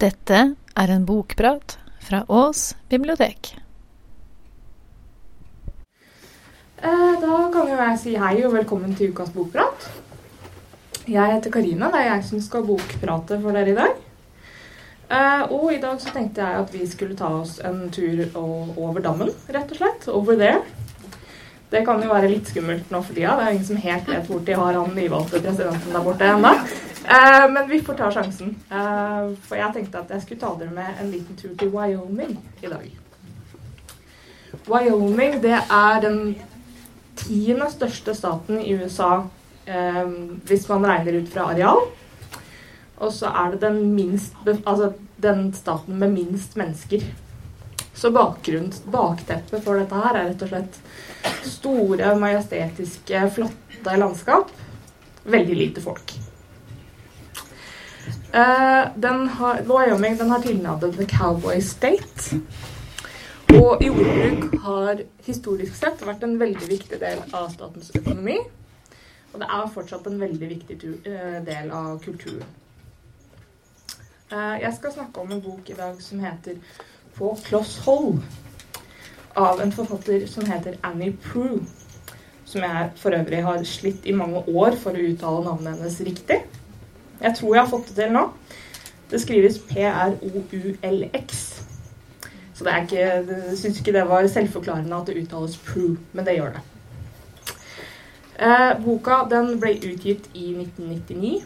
Dette er en bokprat fra Ås bibliotek. Eh, Da kan jo jeg si hei og velkommen til ukas bokprat. Jeg heter Karina. Det er jeg som skal bokprate for dere i dag. Eh, Og i dag så tenkte jeg at vi skulle ta oss en tur over dammen, rett og slett. Over there. Det kan jo være litt skummelt nå for tida. Det er ingen som helt vet hvor de har han nyvalgte presidenten der borte ennå. Eh, Men vi får ta sjansen. Uh, For jeg tenkte at jeg skulle ta dere med en liten tur til Wyoming i dag. Wyoming det er den tiende største staten i USA eh, hvis man regner ut fra areal. Og så er det den, minst, altså den staten med minst mennesker. Så bakgrunn, bakteppet for dette her er rett og slett store, majestetiske, flotte landskap. Veldig lite folk. Eh, den har, Wyoming den har tilnavnet The Cowboy State. Og jordbruk har historisk sett vært en veldig viktig del av statens økonomi. Og det er fortsatt en veldig viktig eh, del av kulturen. Eh, Jeg skal snakke om en bok i dag som heter På kloss hold. Av en forfatter som heter Annie Prue. Som jeg for øvrig har slitt i mange år for å uttale navnet hennes riktig. Jeg tror jeg har fått det til nå. Det skrives P-R-O-U-L-X. Så det er ikke, jeg syns ikke det var selvforklarende at det uttales Prue, men det gjør det. Eh, boka den ble utgitt i 1999,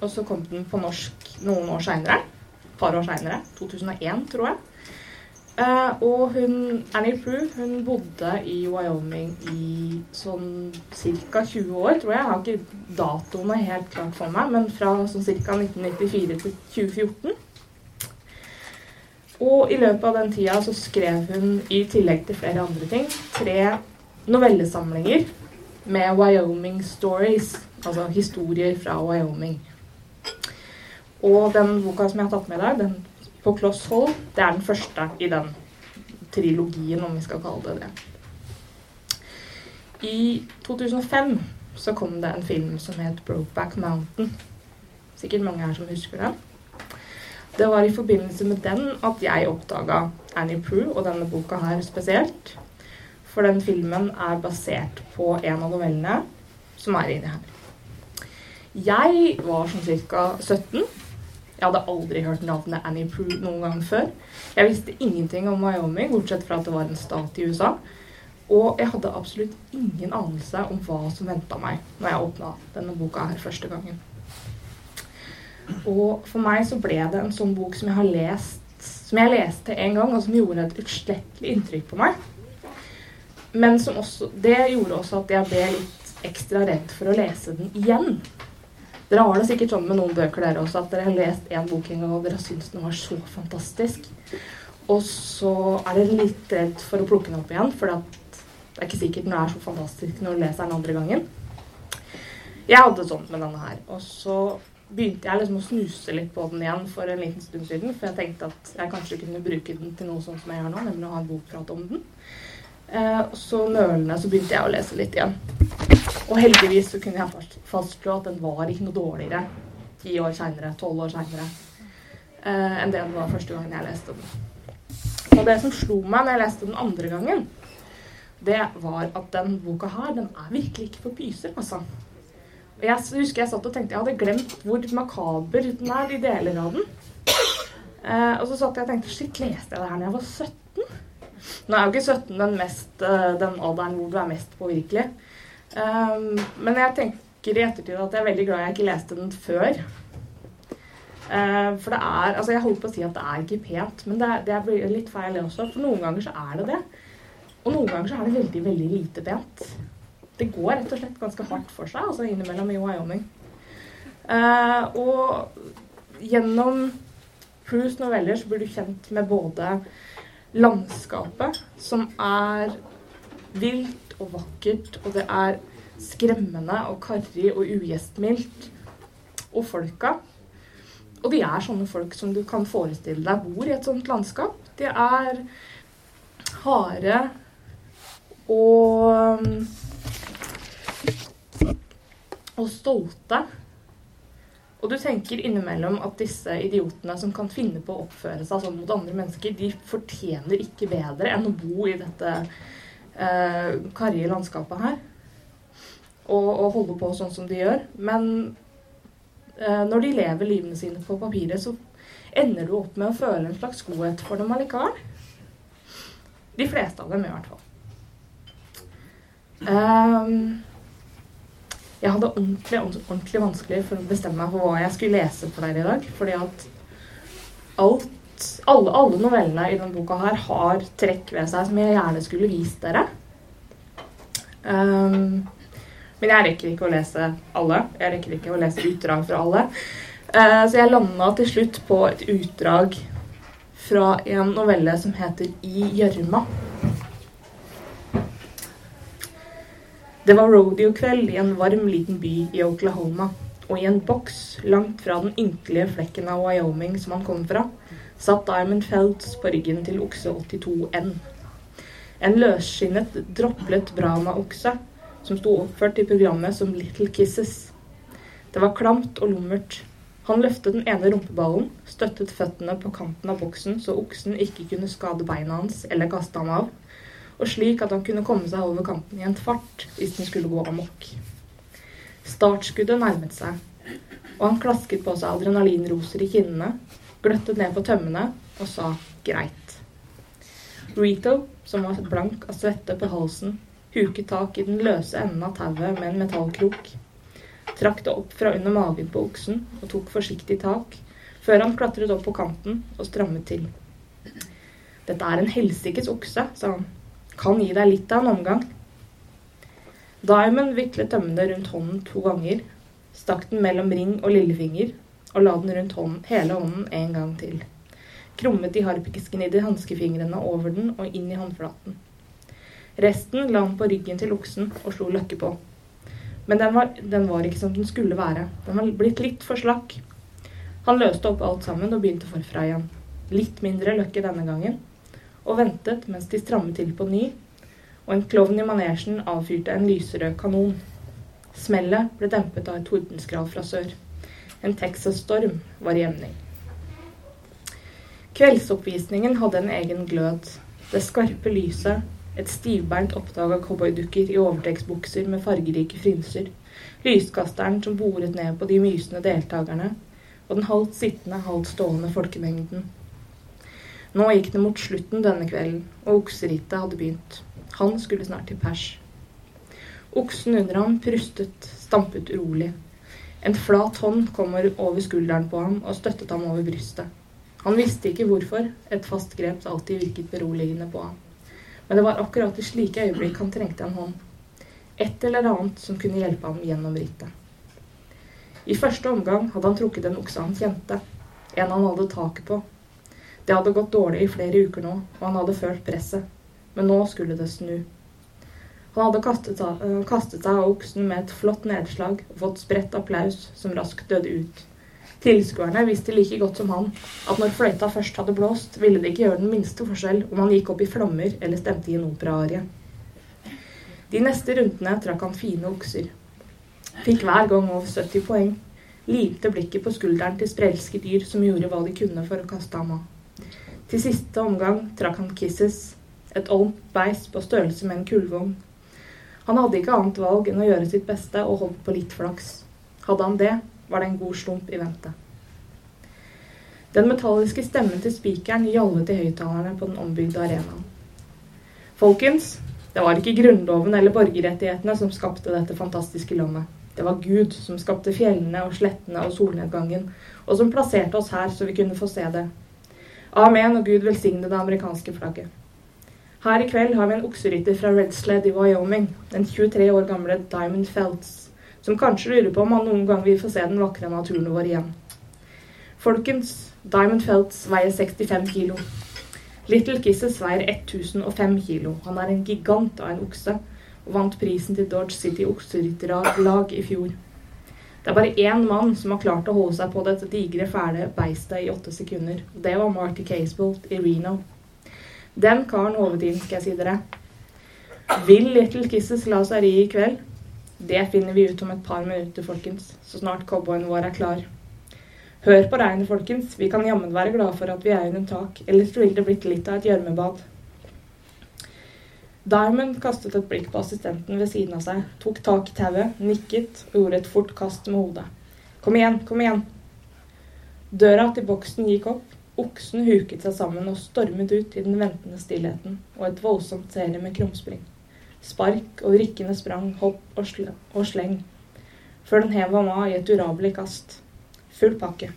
og så kom den på norsk noen år seinere. Et par år seinere. 2001, tror jeg. Eh, og hun, Annie Prue hun bodde i Wyoming i sånn ca. 20 år, tror jeg. Jeg har ikke datoene helt klart for meg, men fra sånn ca. 1994 til 2014. Og i løpet av den tida så skrev hun, i tillegg til flere andre ting, tre novellesamlinger med Wyoming stories. Altså historier fra Wyoming. Og den boka som jeg har tatt med i dag, den på kloss hold, det er den første i den trilogien, om vi skal kalle det det. I 2005 så kom det en film som het Brokeback Mountain. Sikkert mange her som husker den. Det var i forbindelse med den at jeg oppdaga Annie Prue og denne boka her spesielt. For den filmen er basert på en av novellene som er inni her. Jeg var sånn ca. 17. Jeg hadde aldri hørt navnet Annie Prue noen gang før. Jeg visste ingenting om Wyoming, bortsett fra at det var en stat i USA. Og jeg hadde absolutt ingen anelse om hva som venta meg når jeg åpna denne boka her første gangen. Og for meg så ble det en sånn bok som jeg har lest Som jeg leste en gang, og som gjorde et utslettelig inntrykk på meg. Men som også, det gjorde også at jeg ble litt ekstra redd for å lese den igjen. Dere har det sikkert sånn med noen bøker dere også, at dere har lest en bok en gang, og dere syns den var så fantastisk. Og så er dere litt redd for å plukke den opp igjen, for det er ikke sikkert den er så fantastisk når du leser den andre gangen. Jeg hadde sånt med denne her. Og så begynte jeg liksom å snuse litt på den igjen for en liten stund siden, for jeg tenkte at jeg kanskje kunne bruke den til noe sånn som jeg gjør nå, nemlig å ha en bokprat om den. Eh, så nølende så begynte jeg å lese litt igjen. Og heldigvis så kunne jeg fast- fastslå at den var ikke noe dårligere ti år seinere, tolv år seinere, eh, enn det den var første gangen jeg leste den. Og det som slo meg når jeg leste den andre gangen, det var at den boka her, den er virkelig ikke for pyser, altså. Og jeg husker jeg satt og tenkte jeg hadde glemt hvor makaber den er i deler av den. Eh, og så satt jeg og tenkte shit, leste jeg det her da jeg var 17? Nå er jo ikke 17 den, mest, eh, den alderen hvor du er mest påvirkelig. Um, men jeg tenker i ettertid at jeg er veldig glad jeg ikke leste den før. Uh, for det er Altså, jeg holdt på å si at det er ikke pent, men det, er, det blir litt feil, også. For noen ganger så er det det. Og noen ganger så er det veldig, veldig lite pent. Det går rett og slett ganske hardt for seg, altså innimellom i Wyoming. Uh, og gjennom Proust noveller så blir du kjent med både landskapet, som er vilt og vakkert, og det er skremmende og karrig og ugjestmildt. Og folka. Og de er sånne folk som du kan forestille deg bor i et sånt landskap. De er harde og og stolte. Og du tenker innimellom at disse idiotene som kan finne på å oppføre seg sånn mot andre mennesker, de fortjener ikke bedre enn å bo i dette eh, karrige landskapet her. Og, og, holde på sånn som de gjør. Men eh, når de lever livene sine på papiret, så ender du opp med å føle en slags godhet for dem allikevel. De fleste av dem, i hvert fall. Um, jeg hadde ordentlig, ordentlig vanskelig for å bestemme meg for hva jeg skulle lese for dere i dag. Fordi at alt, alle, alle novellene i denne boka her har trekk ved seg som jeg gjerne skulle vist dere. Um, men jeg rekker ikke å lese alle. Jeg rekker ikke å lese utdrag fra alle. Uh, så jeg landa til slutt på et utdrag fra en novelle som heter I gjørma. Det var rodeo-kveld i en varm, liten by i Oklahoma, og i en boks langt fra den ynkelige flekken av Wyoming som han kom fra, satt Diamond Felts på ryggen til okse 82N. En løsskinnet, droplet Brahma-okse som sto oppført i programmet som Little Kisses. Det var klamt og lummert. Han løftet den ene rumpeballen, støttet føttene på kanten av boksen så oksen ikke kunne skade beina hans eller kaste ham av, og slik at han kunne komme seg over kanten i en fart hvis den skulle gå amok. Startskuddet nærmet seg, og han klasket på seg adrenalinroser i kinnene, gløttet ned på tømmene og sa greit. Rito, som var blank av svette på halsen, huket tak i den løse enden av tauet med en metallkrok, trakk det opp fra under magen på oksen og tok forsiktig tak, før han klatret opp på kanten og strammet til. Dette er en helsikes okse, sa han kan gi deg litt av en omgang. Diamond viklet tømmene rundt hånden to ganger, stakk den mellom ring og lillefinger og la den rundt hånden, hele hånden en gang til. Krummet de harpikesken i de hanskefingrene over den og inn i håndflaten. Resten la han på ryggen til oksen og slo løkke på. Men den var, den var ikke som den skulle være. Den var blitt litt for slakk. Han løste opp alt sammen og begynte forfra igjen. Litt mindre løkke denne gangen, og ventet mens de strammet til på ny, og en klovn i manesjen avfyrte en lyserød kanon. Smellet ble dempet av et tordenskrav fra sør. En Texas-storm var i emning. Kveldsoppvisningen hadde en egen glød. Det skarpe lyset, et stivbeint oppdag av cowboydukker i overtrekksbukser med fargerike frynser, lyskasteren som boret ned på de mysende deltakerne, og den halvt sittende, halvt stående folkemengden. Nå gikk det mot slutten denne kvelden, og okserittet hadde begynt. Han skulle snart til pers. Oksen under ham prustet, stampet urolig. En flat hånd kom over skulderen på ham og støttet ham over brystet. Han visste ikke hvorfor et fast grep alltid virket beroligende på ham. Men det var akkurat i slike øyeblikk han trengte en hånd. Et eller annet som kunne hjelpe ham gjennom rittet. I første omgang hadde han trukket en okse han kjente, en han hadde taket på, det hadde gått dårlig i flere uker nå, og han hadde følt presset. Men nå skulle det snu. Han hadde kastet, uh, kastet seg av oksen med et flott nedslag og fått spredt applaus som raskt døde ut. Tilskuerne visste like godt som han at når fløyta først hadde blåst, ville det ikke gjøre den minste forskjell om han gikk opp i flammer eller stemte i en operaarie. De neste rundene trakk han fine okser. Fikk hver gang over 70 poeng. Limte blikket på skulderen til sprelske dyr som gjorde hva de kunne for å kaste ham av. Til siste omgang trakk han Kisses, et olmt beist på størrelse med en kullvogn. Han hadde ikke annet valg enn å gjøre sitt beste og holdt på litt flaks. Hadde han det, var det en god slump i vente. Den metalliske stemmen til spikeren gjallet i høyttalerne på den ombygde arenaen. Folkens, det var ikke grunnloven eller borgerrettighetene som skapte dette fantastiske landet. Det var Gud som skapte fjellene og slettene og solnedgangen, og som plasserte oss her så vi kunne få se det, Amen, og Gud velsigne det amerikanske flagget. Her i kveld har vi en okserytter fra Redsled i Wyoming, den 23 år gamle Diamond Felts, som kanskje lurer på om han noen gang vil få se den vakre naturen vår igjen. Folkens, Diamond Felts veier 65 kilo. Little Kisses veier 1005 kilo. Han er en gigant av en okse, og vant prisen til Dodge City okserytterlag i fjor. Det er bare én mann som har klart å holde seg på dette digre, fæle beistet i åtte sekunder. Det var Marty Casebolt i Reno. Den karen håvet inn, skal jeg si dere. Vil Little Kisses la seg ri i kveld? Det finner vi ut om et par minutter, folkens. Så snart cowboyen vår er klar. Hør på regnet, folkens. Vi kan jammen være glade for at vi er under tak, ellers ville det blitt litt av et gjørmebad. Diamond kastet et blikk på assistenten ved siden av seg, tok tak i tauet, nikket og gjorde et fort kast med hodet. Kom igjen, kom igjen. Døra til boksen gikk opp, oksen huket seg sammen og stormet ut i den ventende stillheten og et voldsomt serie med krumspring. Spark og rikkende sprang, hopp og, sl og sleng, før den hev av i et urabelig kast. Full pakke.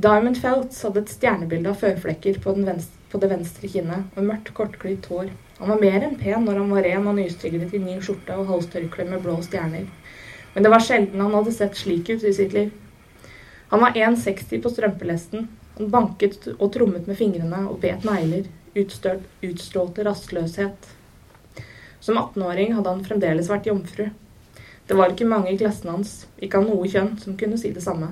Diamond Feltz hadde et stjernebilde av føflekker på, venstre, på det venstre kinnet og mørkt, kortklipt hår. Han var mer enn pen når han var ren og nystriglet i ny skjorte og halstørkle med blå stjerner. Men det var sjelden han hadde sett slik ut i sitt liv. Han var 1,60 på strømpelesten. Han banket og trommet med fingrene og bet negler, utstørt, utstrålte rastløshet. Som 18-åring hadde han fremdeles vært jomfru. Det var ikke mange i klassen hans, ikke av noe kjønn, som kunne si det samme.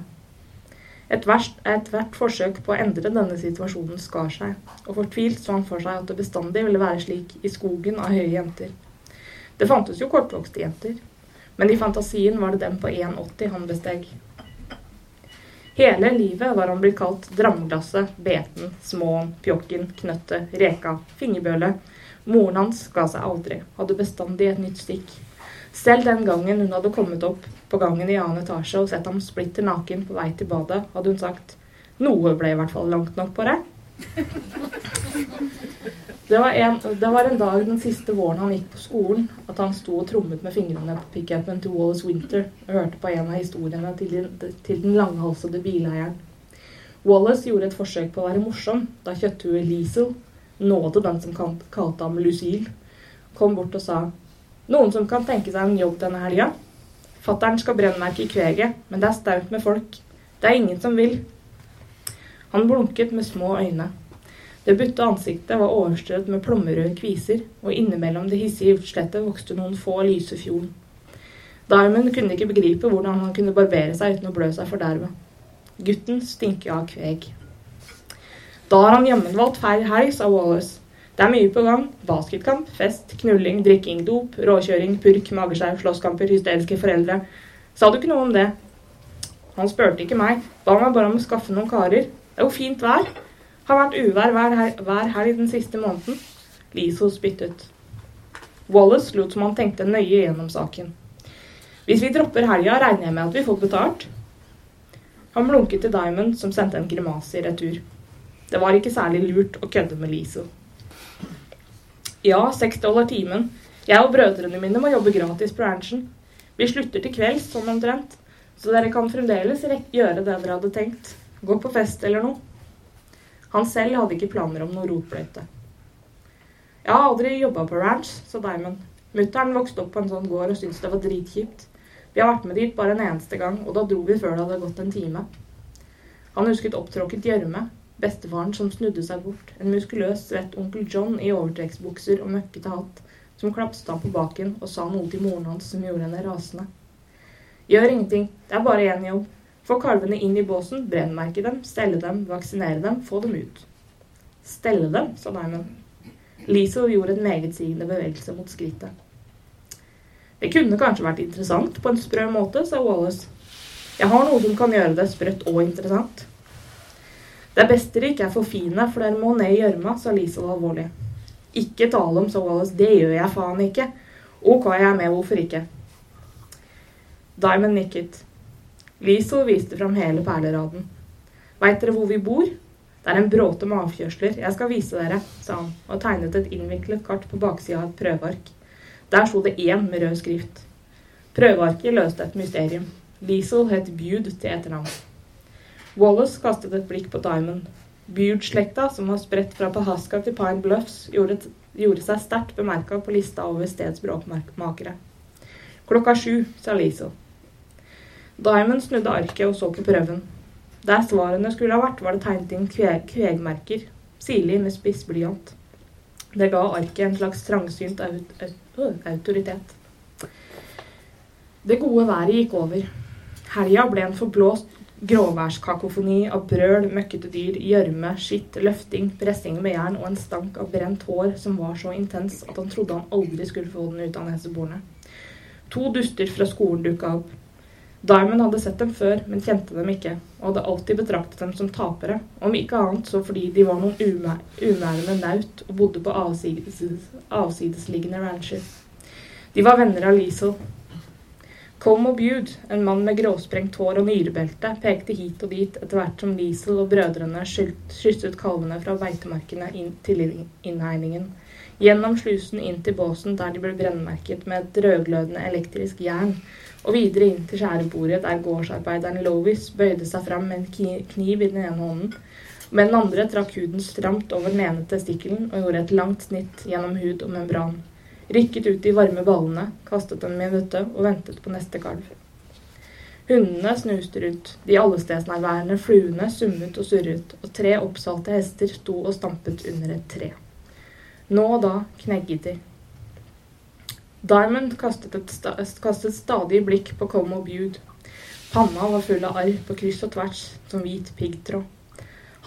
Ethvert et forsøk på å endre denne situasjonen skar seg, og fortvilt så han for seg at det bestandig ville være slik i skogen av høye jenter. Det fantes jo kortvokste jenter, men i fantasien var det dem på 1,80 han besteg. Hele livet var han blitt kalt Dramglasset, Beten, Småen, Pjokken, Knøttet, Reka, Fingerbøle. Moren hans ga seg aldri, hadde bestandig et nytt stikk. Selv den gangen hun hadde kommet opp på gangen i annen etasje og sett ham splitter naken på vei til badet, hadde hun sagt noe ble i hvert fall langt nok på deg. Det var, en, det var, en, dag den siste våren han gikk på skolen, at han sto og trommet med fingrene på pickupen til Wallace Winter og hørte på en av historiene til den, til den langhalsede bileieren. Wallace gjorde et forsøk på å være morsom da kjøtthuet Liesel, nåde den som kalte ham Lucille, kom bort og sa noen som kan tenke seg en jobb denne helga? Fattern skal brennmerke i kveget, men det er staut med folk. Det er ingen som vil. Han blunket med små øyne. Det butte ansiktet var overstrødd med plommerøde kviser, og innimellom det hissige utslettet vokste noen få lyse fjol. Diamond kunne ikke begripe hvordan han kunne barbere seg uten å blø seg for derved. Gutten stinket av kveg. Da har han jammen valgt feil helg, sa Wallace. Det er mye på gang. Basketkamp, fest, knulling, drikking, dop, råkjøring, purk, magesjau, slåsskamper, hysteriske foreldre. Sa du ikke noe om det? Han spurte ikke meg. Ba meg bare om å skaffe noen karer. Det er jo fint vær. Har vært uvær hver, hver helg den siste måneden. Liso spyttet. Wallace lot som han tenkte nøye gjennom saken. Hvis vi dropper helga, regner jeg med at vi får betalt. Han blunket til Diamond, som sendte en grimase i retur. Det var ikke særlig lurt å kødde med Liso. Ja, seks dollar timen. Jeg og brødrene mine må jobbe gratis på ranchen. Vi slutter til kvelds, sånn omtrent. Så dere kan fremdeles gjøre det dere hadde tenkt. Gå på fest eller noe. Han selv hadde ikke planer om noe rotbløyte. Jeg har aldri jobba på ranch, sa Diamond. Mutter'n vokste opp på en sånn gård og syntes det var dritkjipt. Vi har vært med dit bare en eneste gang, og da dro vi før det hadde gått en time. Han husket opptråkket gjørme, Bestefaren som snudde seg bort, en muskuløs, svett onkel John i overtrekksbukser og møkkete hatt, som klapset ham på baken og sa noe til moren hans som gjorde henne rasende. Gjør ingenting, det er bare én jobb. Få kalvene inn i båsen, brennmerke dem, stelle dem, vaksinere dem, få dem ut. Stelle dem, sa Diamond. Liesel gjorde en megetsigende bevegelse mot skrittet. Det kunne kanskje vært interessant på en sprø måte, sa Wallace. Jeg har noe som kan gjøre det sprøtt og interessant. Det er best dere ikke er for fine, for dere må ned i gjørma, sa Liesel alvorlig. Ikke tale om, sa Wallace. Det gjør jeg faen ikke. Ok, jeg er med, hvorfor ikke? Diamond nikket. Liesel viste fram hele perleraden. Veit dere hvor vi bor? Det er en bråte med avkjørsler. Jeg skal vise dere, sa han og tegnet et innviklet kart på baksida av et prøveark. Der sto det én med rød skrift. Prøvearket løste et mysterium. Liesel het Bude til etternavn. Wallace kastet et blikk på Diamond. Bude-slekta, som var spredt fra Pahaska til Pine Bluffs, gjorde, gjorde seg sterkt bemerka på lista over stedsbråkmakere. Klokka sju, sa Liesel. Diamond snudde arket og så på prøven. Der svarene skulle ha vært, var det tegnet inn kve kvegmerker, sirlig med spissblyant. Det ga arket en slags trangsynt aut aut autoritet. Det gode været gikk over. Helga ble en forblåst Gråværskakofoni av brøl, møkkete dyr, gjørme, skitt, løfting, pressing med jern og en stank av brent hår som var så intens at han trodde han aldri skulle få den ut av neseborene. To duster fra skolen dukka opp. Diamond hadde sett dem før, men kjente dem ikke, og hadde alltid betraktet dem som tapere, om ikke annet så fordi de var noen umærende naut og bodde på avsides, avsidesliggende rancher. De var venner av Liesel. Colm og Bude, en mann med gråsprengt hår og nyrebelte, pekte hit og dit etter hvert som Liesel og brødrene skysset kalvene fra beitemarkene inn til innhegningen, gjennom slusen inn til båsen der de ble brennmerket med et rødglødende elektrisk jern, og videre inn til skjærebordet der gårdsarbeideren Lovis bøyde seg fram med en kniv i den ene hånden. Med den andre trakk huden stramt over den ene testikkelen og gjorde et langt snitt gjennom hud og membran. Rykket ut de varme ballene, kastet dem i vøtte og ventet på neste kalv. Hundene snuste rundt, de allestedsnærværende fluene summet og surret, og tre oppsalte hester sto og stampet under et tre. Nå og da knegget de. Diamond kastet, sta kastet stadig blikk på Com og Bude. Panna var full av arr på kryss og tvers som hvit piggtråd.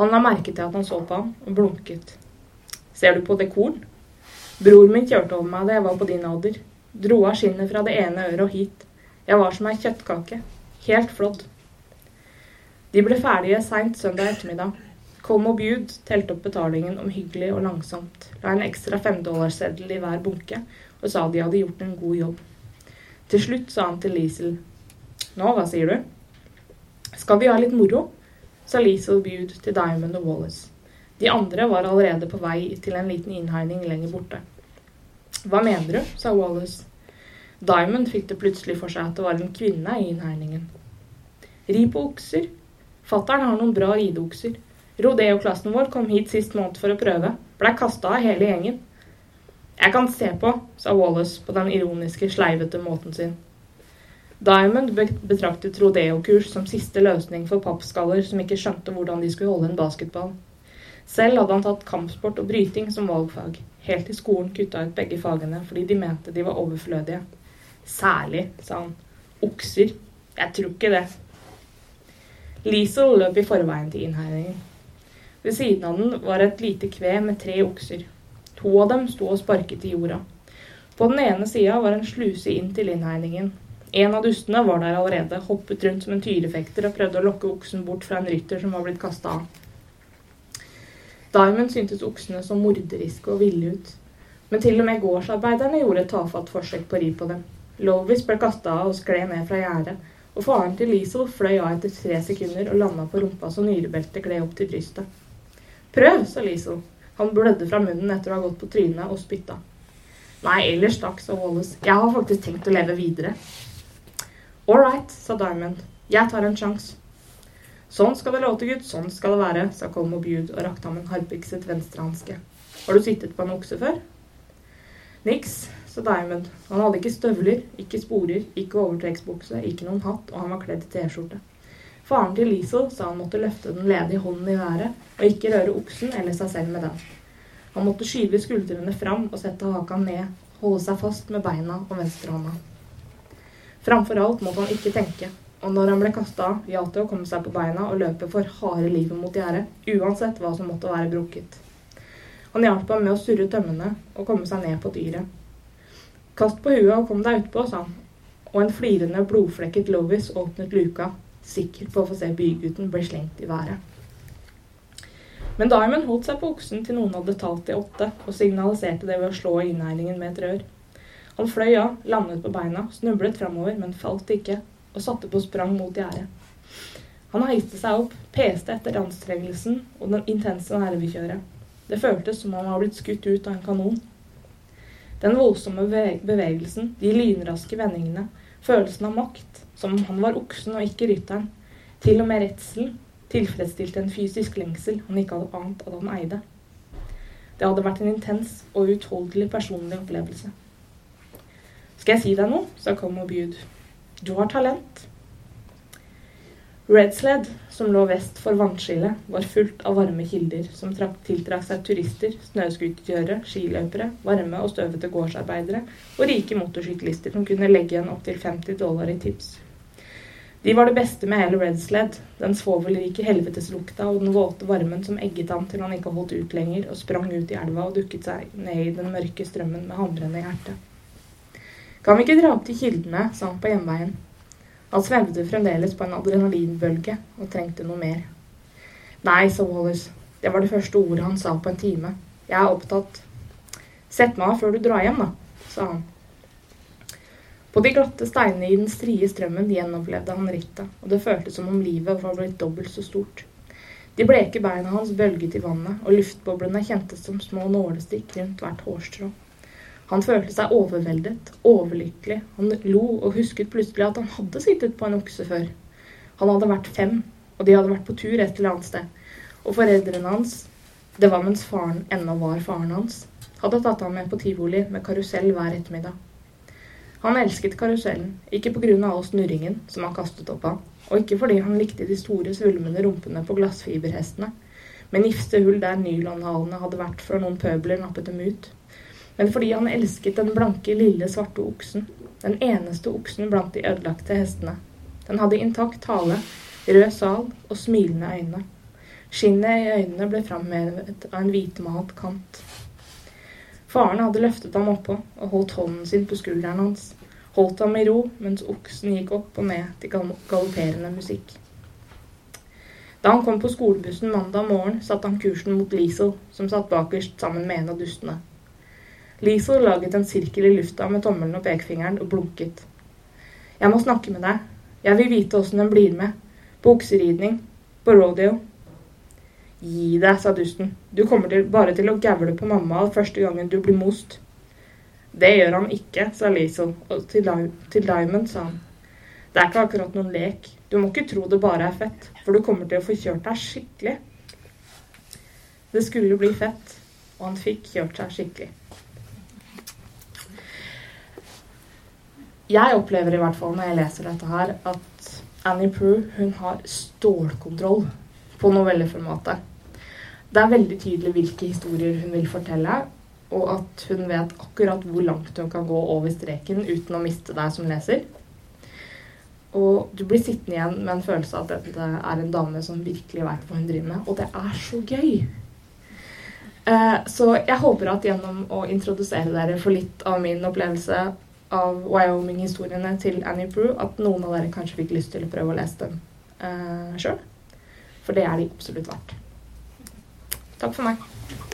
Han la merke til at han så på ham, og blunket. Ser du på dekoren? Bror min kjørte over meg da jeg var på din alder. Dro av skinnet fra det ene øret og hit. Jeg var som ei kjøttkake. Helt flådd. De ble ferdige seint søndag ettermiddag. Com og Bude telte opp betalingen omhyggelig og langsomt, la en ekstra femdollarseddel i hver bunke og sa de hadde gjort en god jobb. Til slutt sa han til Liesel Nå, hva sier du? Skal vi ha litt moro? sa Liesel Bude til Diamond og Wallace. De andre var allerede på vei til en liten innhegning lenger borte. Hva mener du? sa Wallace. Diamond fikk det plutselig for seg at det var en kvinne i innhegningen. Ri på okser. Fattern har noen bra rideokser. Rodeo-klassen vår kom hit sist måned for å prøve. Blei kasta av hele gjengen. Jeg kan se på, sa Wallace på den ironiske, sleivete måten sin. Diamond betraktet rodeo-kurs som siste løsning for pappskaller som ikke skjønte hvordan de skulle holde en basketball. Selv hadde han tatt kampsport og bryting som valgfag, helt til skolen kutta ut begge fagene fordi de mente de var overflødige. Særlig, sa han. Okser. Jeg tror ikke det. Liesel løp i forveien til innhegningen. Ved siden av den var et lite kve med tre okser. To av dem sto og sparket i jorda. På den ene sida var en sluse inn til innhegningen. En av dustene var der allerede, hoppet rundt som en tyrefekter og prøvde å lokke oksen bort fra en rytter som var blitt kasta av. Diamond syntes oksene så morderiske og ville ut. Men til og med gårdsarbeiderne gjorde et tafatt forsøk på å ri på dem. Lovis ble kasta av og skled ned fra gjerdet, og faren til Liesel fløy av etter tre sekunder og landa på rumpa så nyrebeltet gled opp til brystet. Prøv, sa Liesel. Han blødde fra munnen etter å ha gått på trynet og spytta. Nei, ellers takk, sa Wallace. Jeg har faktisk tenkt å leve videre. All right, sa Diamond. Jeg tar en sjanse. Sånn skal det låte, gutt. Sånn skal det være, sa Colmo Bude og rakte ham en harpikset venstrehanske. Har du sittet på en okse før? Niks, sa Diamond. Han hadde ikke støvler, ikke sporer, ikke overtrekksbukse, ikke noen hatt, og han var kledd i T-skjorte. Faren til Liesel sa han måtte løfte den ledige hånden i været og ikke røre oksen eller seg selv med den. Han måtte skyve skuldrene fram og sette haka ned, holde seg fast med beina og venstrehånda. Framfor alt måtte han ikke tenke, og når han ble kasta av, gjaldt det å komme seg på beina og løpe for harde livet mot gjerdet, uansett hva som måtte være brukket. Han hjalp ham med å surre tømmene og komme seg ned på dyret. Kast på huet og kom deg utpå, sa han, og en flirende, blodflekket Lovis åpnet luka sikker på å få se bygutten bli slengt i været. Men Diamond holdt seg på oksen til noen hadde talt til åtte, og signaliserte det ved å slå innhegningen med et rør. Han fløy av, landet på beina, snublet framover, men falt ikke, og satte på sprang mot gjerdet. Han heiste seg opp, peste etter anstrengelsen og den intense nervekjøret. Det føltes som om han var blitt skutt ut av en kanon. Den voldsomme bevegelsen, de lynraske vendingene, følelsen av makt, som om han var oksen og ikke rytteren. Til og med redselen tilfredsstilte en fysisk lengsel han ikke hadde ant at han eide. Det hadde vært en intens og uutholdelig personlig opplevelse. Skal jeg si deg noe? sa Como Bude. Du har talent. Redsled, som lå vest for vannskillet, var fullt av varme kilder som tiltrakk seg turister, snøscooterkjørere, skiløpere, varme og støvete gårdsarbeidere og rike motorsyklister som kunne legge igjen opptil 50 dollar i tips. De var det beste med hele Redsled, den svovelrike helveteslukta og den våte varmen som egget ham til han ikke holdt ut lenger og sprang ut i elva og dukket seg ned i den mørke strømmen med hamrende hjerte. Kan vi ikke dra opp til kildene, sa han på hjemveien. Han svevde fremdeles på en adrenalinbølge og trengte noe mer. Nei, sa Wallace. Det var det første ordet han sa på en time. Jeg er opptatt. Sett meg av før du drar hjem, da, sa han. På de glatte steinene i den strie strømmen gjenopplevde han rittet, og det føltes som om livet var blitt dobbelt så stort. De bleke beina hans bølget i vannet, og luftboblene kjentes som små nålestikk rundt hvert hårstrå. Han følte seg overveldet, overlykkelig. Han lo og husket plutselig at han hadde sittet på en okse før. Han hadde vært fem, og de hadde vært på tur et eller annet sted. Og foreldrene hans, det var mens faren ennå var faren hans, hadde tatt ham med på tivoli med karusell hver ettermiddag. Han elsket karusellen, ikke pga. all snurringen som han kastet opp av, og ikke fordi han likte de store, svulmende rumpene på glassfiberhestene, med nifste hull der nylonhalene hadde vært før noen pøbler nappet dem ut, men fordi han elsket den blanke, lille, svarte oksen, den eneste oksen blant de ødelagte hestene. Den hadde intakt hale, rød sal og smilende øyne. Skinnet i øynene ble framhevet av en hvitmalt kant. Faren hadde løftet ham oppå og holdt hånden sin på skulderen hans. Holdt ham i ro mens oksen gikk opp og ned til galopperende musikk. Da han kom på skolebussen mandag morgen, satte han kursen mot Liesel, som satt bakerst sammen med en av dustene. Liesel laget en sirkel i lufta med tommelen og pekefingeren og blunket. Jeg må snakke med deg. Jeg vil vite åssen den blir med. På okseridning. På rodeo. Gi deg, sa dusten. Du kommer til, bare til å gævle på mamma første gangen du blir most. Det gjør han ikke, sa Liesel, og til, til Diamond sa han. Det er ikke akkurat noen lek. Du må ikke tro det bare er fett, for du kommer til å få kjørt deg skikkelig. Det skulle bli fett, og han fikk kjørt seg skikkelig. Jeg opplever i hvert fall når jeg leser dette her, at Annie Prue hun har stålkontroll på novelleformatet. Det er veldig tydelig hvilke historier hun vil fortelle, og at hun vet akkurat hvor langt hun kan gå over streken uten å miste deg som leser. Og du blir sittende igjen med en følelse av at dette er en dame som virkelig vet hva hun driver med. Og det er så gøy! Eh, så jeg håper at gjennom å introdusere dere for litt av min opplevelse av Wyoming-historiene til Annie Brew, at noen av dere kanskje fikk lyst til å prøve å lese dem eh, sjøl. For det er de absolutt verdt. Top of